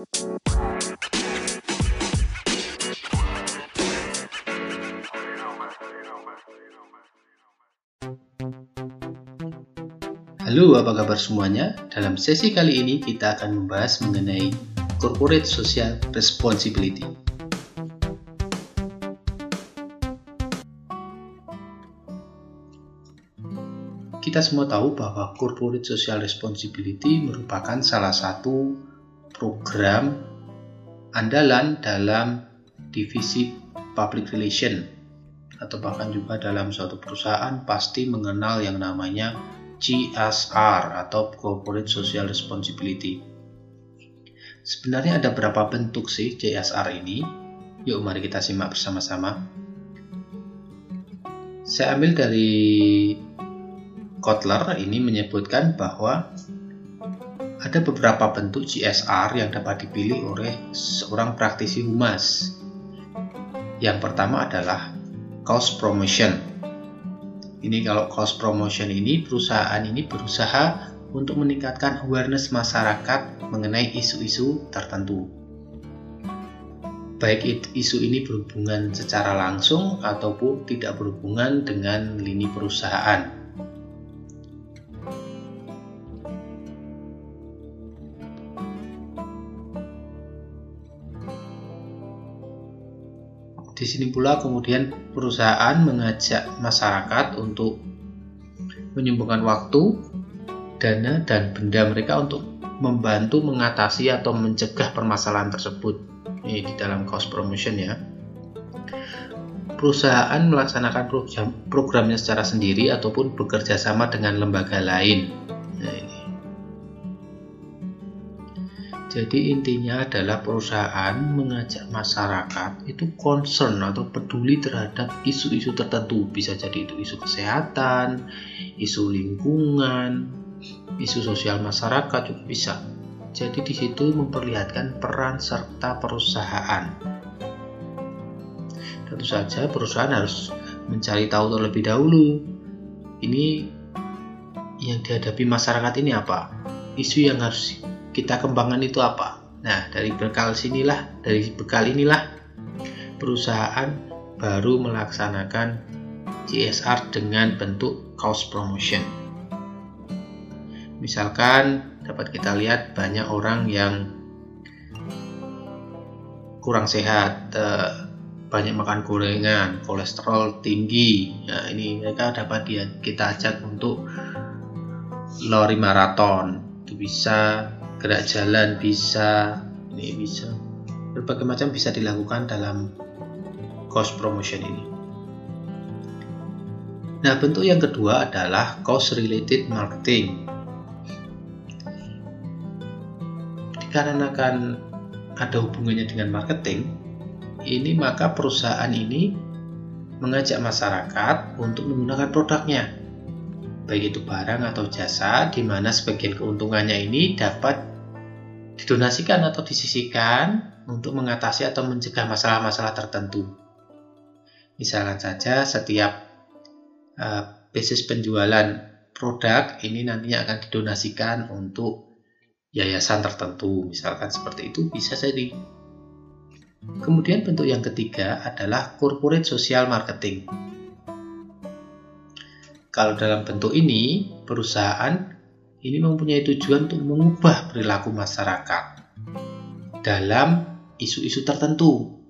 Halo, apa kabar semuanya? Dalam sesi kali ini kita akan membahas mengenai Corporate Social Responsibility. Kita semua tahu bahwa Corporate Social Responsibility merupakan salah satu program andalan dalam divisi Public Relation atau bahkan juga dalam suatu perusahaan pasti mengenal yang namanya CSR atau Corporate Social Responsibility. Sebenarnya ada berapa bentuk sih CSR ini? Yuk mari kita simak bersama-sama. Saya ambil dari Kotler ini menyebutkan bahwa ada beberapa bentuk CSR yang dapat dipilih oleh seorang praktisi humas. Yang pertama adalah cost promotion ini kalau cost promotion ini perusahaan ini berusaha untuk meningkatkan awareness masyarakat mengenai isu-isu tertentu. Baik isu ini berhubungan secara langsung ataupun tidak berhubungan dengan lini perusahaan. Di sini pula kemudian perusahaan mengajak masyarakat untuk menyumbangkan waktu, dana, dan benda mereka untuk membantu mengatasi atau mencegah permasalahan tersebut. Ini di dalam cost promotion ya. Perusahaan melaksanakan program, programnya secara sendiri ataupun bekerja sama dengan lembaga lain. Jadi intinya adalah perusahaan mengajak masyarakat itu concern atau peduli terhadap isu-isu tertentu. Bisa jadi itu isu kesehatan, isu lingkungan, isu sosial masyarakat juga bisa. Jadi di situ memperlihatkan peran serta perusahaan. Tentu saja perusahaan harus mencari tahu terlebih dahulu. Ini yang dihadapi masyarakat ini apa? Isu yang harus kita kembangkan itu apa? Nah, dari bekal sinilah, dari bekal inilah perusahaan baru melaksanakan CSR dengan bentuk cost promotion. Misalkan dapat kita lihat banyak orang yang kurang sehat, eh, banyak makan gorengan, kolesterol tinggi. Nah, ini mereka dapat kita ajak untuk lari maraton. Itu bisa gerak jalan bisa ini bisa. Berbagai macam bisa dilakukan dalam cost promotion ini. Nah bentuk yang kedua adalah cost related marketing. Dikarenakan ada hubungannya dengan marketing ini maka perusahaan ini mengajak masyarakat untuk menggunakan produknya. Baik itu barang atau jasa di mana sebagian keuntungannya ini dapat didonasikan atau disisihkan untuk mengatasi atau mencegah masalah-masalah tertentu. Misalnya saja setiap uh, bisnis penjualan produk ini nantinya akan didonasikan untuk yayasan tertentu, misalkan seperti itu bisa jadi. Kemudian bentuk yang ketiga adalah corporate social marketing. Kalau dalam bentuk ini, perusahaan ini mempunyai tujuan untuk mengubah perilaku masyarakat dalam isu-isu tertentu.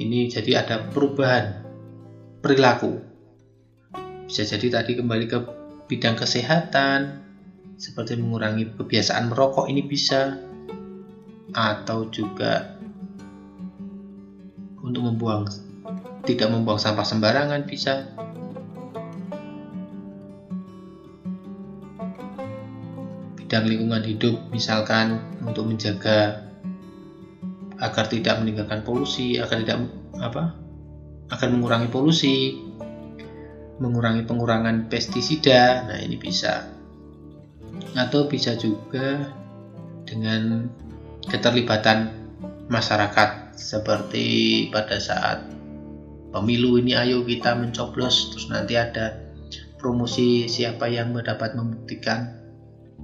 Ini jadi ada perubahan perilaku. Bisa jadi tadi kembali ke bidang kesehatan, seperti mengurangi kebiasaan merokok ini bisa, atau juga untuk membuang tidak membuang sampah sembarangan bisa bidang lingkungan hidup misalkan untuk menjaga agar tidak meninggalkan polusi agar tidak apa agar mengurangi polusi mengurangi pengurangan pestisida nah ini bisa. Atau bisa juga dengan keterlibatan masyarakat seperti pada saat pemilu ini ayo kita mencoblos terus nanti ada promosi siapa yang mendapat membuktikan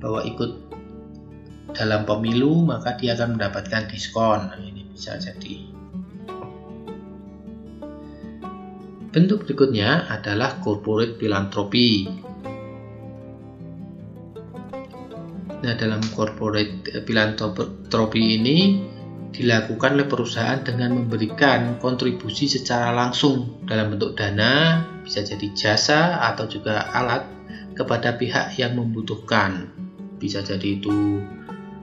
bahwa ikut dalam pemilu maka dia akan mendapatkan diskon. Nah, ini bisa jadi. Bentuk berikutnya adalah corporate philanthropy. Nah, dalam corporate philanthropy ini dilakukan oleh perusahaan dengan memberikan kontribusi secara langsung dalam bentuk dana, bisa jadi jasa atau juga alat kepada pihak yang membutuhkan. Bisa jadi itu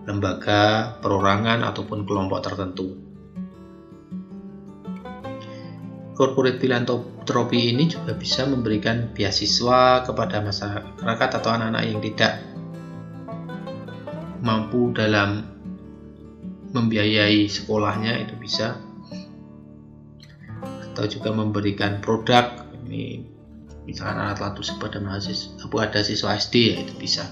lembaga, perorangan ataupun kelompok tertentu. Corporate philanthropy ini juga bisa memberikan beasiswa kepada masyarakat atau anak-anak yang tidak mampu dalam membiayai sekolahnya itu bisa atau juga memberikan produk ini misalkan alat alat tulis pada mahasiswa ada siswa SD ya itu bisa.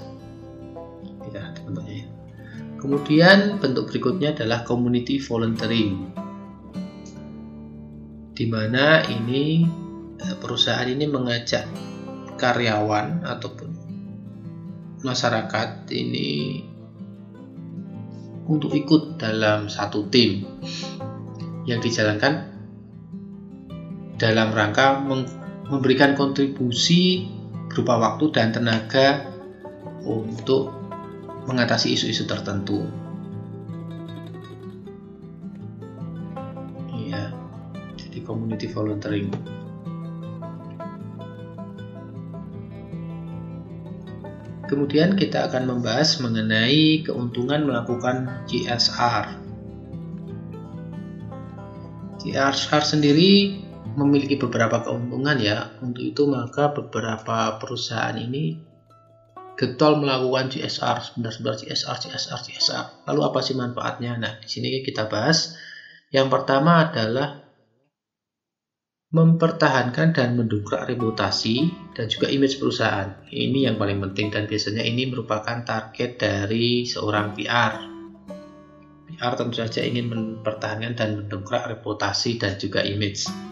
Kemudian bentuk berikutnya adalah community volunteering di mana ini eh, perusahaan ini mengajak karyawan ataupun masyarakat ini untuk ikut dalam satu tim yang dijalankan dalam rangka memberikan kontribusi berupa waktu dan tenaga untuk mengatasi isu-isu tertentu. Iya, jadi community volunteering. Kemudian kita akan membahas mengenai keuntungan melakukan CSR. CSR sendiri memiliki beberapa keuntungan ya. Untuk itu maka beberapa perusahaan ini getol melakukan CSR, sebentar-sebentar CSR, CSR, CSR. Lalu apa sih manfaatnya? Nah, di sini kita bahas. Yang pertama adalah mempertahankan dan mendongkrak reputasi dan juga image perusahaan. Ini yang paling penting dan biasanya ini merupakan target dari seorang PR. PR tentu saja ingin mempertahankan dan mendongkrak reputasi dan juga image.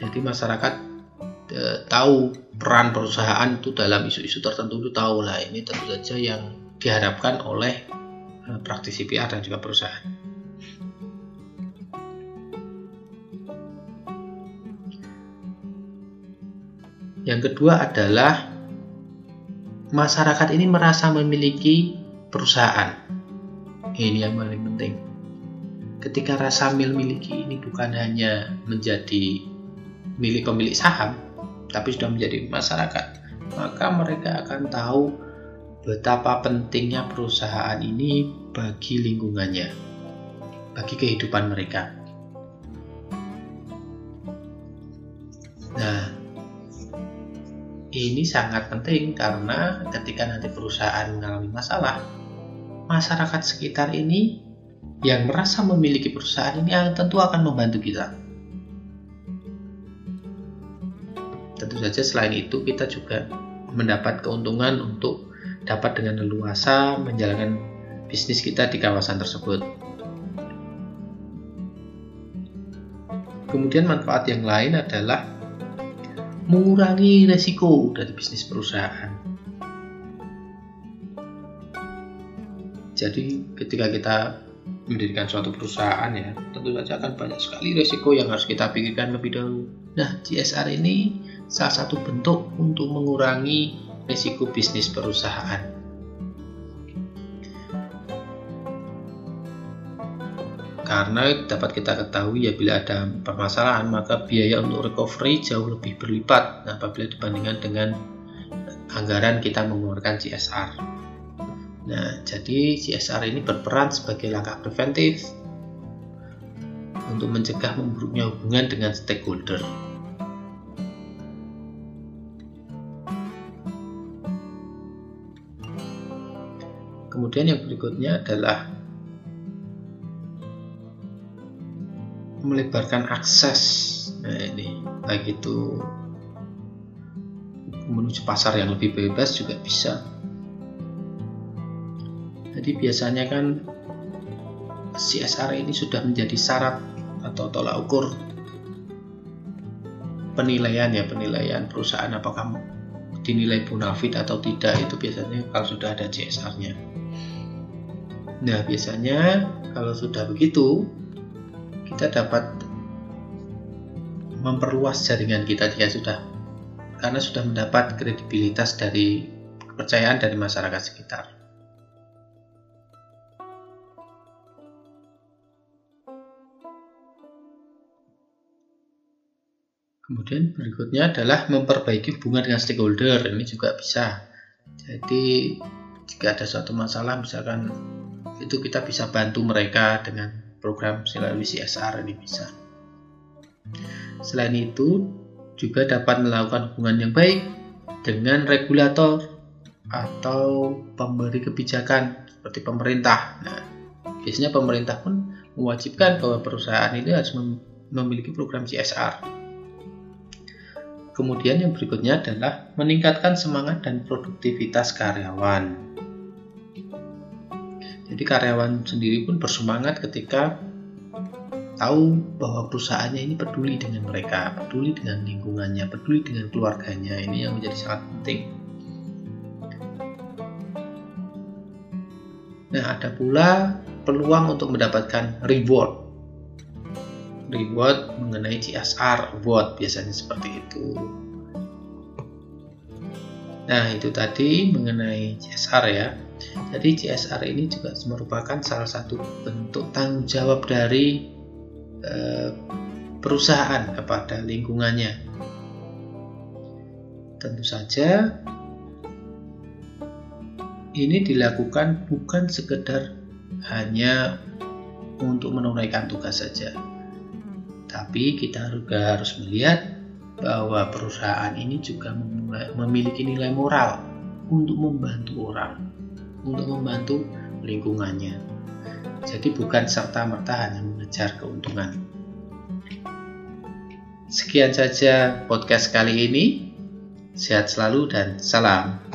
Jadi masyarakat e, tahu peran perusahaan itu dalam isu-isu tertentu itu tahu lah ini tentu saja yang diharapkan oleh Eh, praktisi PR dan juga perusahaan. Yang kedua adalah masyarakat ini merasa memiliki perusahaan. Ini yang paling penting. Ketika rasa memiliki ini bukan hanya menjadi milik pemilik saham, tapi sudah menjadi masyarakat, maka mereka akan tahu betapa pentingnya perusahaan ini bagi lingkungannya, bagi kehidupan mereka. Nah, ini sangat penting karena ketika nanti perusahaan mengalami masalah, masyarakat sekitar ini yang merasa memiliki perusahaan ini tentu akan membantu kita. Saja selain itu kita juga mendapat keuntungan untuk dapat dengan leluasa menjalankan bisnis kita di kawasan tersebut. Kemudian manfaat yang lain adalah mengurangi resiko dari bisnis perusahaan. Jadi ketika kita mendirikan suatu perusahaan ya, tentu saja akan banyak sekali resiko yang harus kita pikirkan lebih dahulu. Nah, CSR ini salah satu bentuk untuk mengurangi risiko bisnis perusahaan. Karena dapat kita ketahui ya bila ada permasalahan maka biaya untuk recovery jauh lebih berlipat apabila dibandingkan dengan anggaran kita mengeluarkan CSR. Nah, jadi CSR ini berperan sebagai langkah preventif untuk mencegah memburuknya hubungan dengan stakeholder. Kemudian yang berikutnya adalah melebarkan akses. Nah ini baik itu menuju pasar yang lebih bebas juga bisa. Jadi biasanya kan CSR ini sudah menjadi syarat atau tolak ukur penilaian ya penilaian perusahaan apakah dinilai bonafit atau tidak itu biasanya kalau sudah ada CSR-nya. Nah, biasanya kalau sudah begitu, kita dapat memperluas jaringan kita jika sudah karena sudah mendapat kredibilitas dari kepercayaan dari masyarakat sekitar. Kemudian berikutnya adalah memperbaiki hubungan dengan stakeholder. Ini juga bisa. Jadi jika ada suatu masalah misalkan itu kita bisa bantu mereka dengan program melalui CSR ini bisa. Selain itu juga dapat melakukan hubungan yang baik dengan regulator atau pemberi kebijakan seperti pemerintah. Nah, biasanya pemerintah pun mewajibkan bahwa perusahaan ini harus memiliki program CSR Kemudian yang berikutnya adalah meningkatkan semangat dan produktivitas karyawan. Jadi karyawan sendiri pun bersemangat ketika tahu bahwa perusahaannya ini peduli dengan mereka, peduli dengan lingkungannya, peduli dengan keluarganya. Ini yang menjadi sangat penting. Nah, ada pula peluang untuk mendapatkan reward reward mengenai CSR award biasanya seperti itu. Nah, itu tadi mengenai CSR ya. Jadi CSR ini juga merupakan salah satu bentuk tanggung jawab dari eh, perusahaan kepada lingkungannya. Tentu saja ini dilakukan bukan sekedar hanya untuk menunaikan tugas saja, tapi kita juga harus melihat bahwa perusahaan ini juga memiliki nilai moral untuk membantu orang, untuk membantu lingkungannya. Jadi bukan serta-merta hanya mengejar keuntungan. Sekian saja podcast kali ini. Sehat selalu dan salam.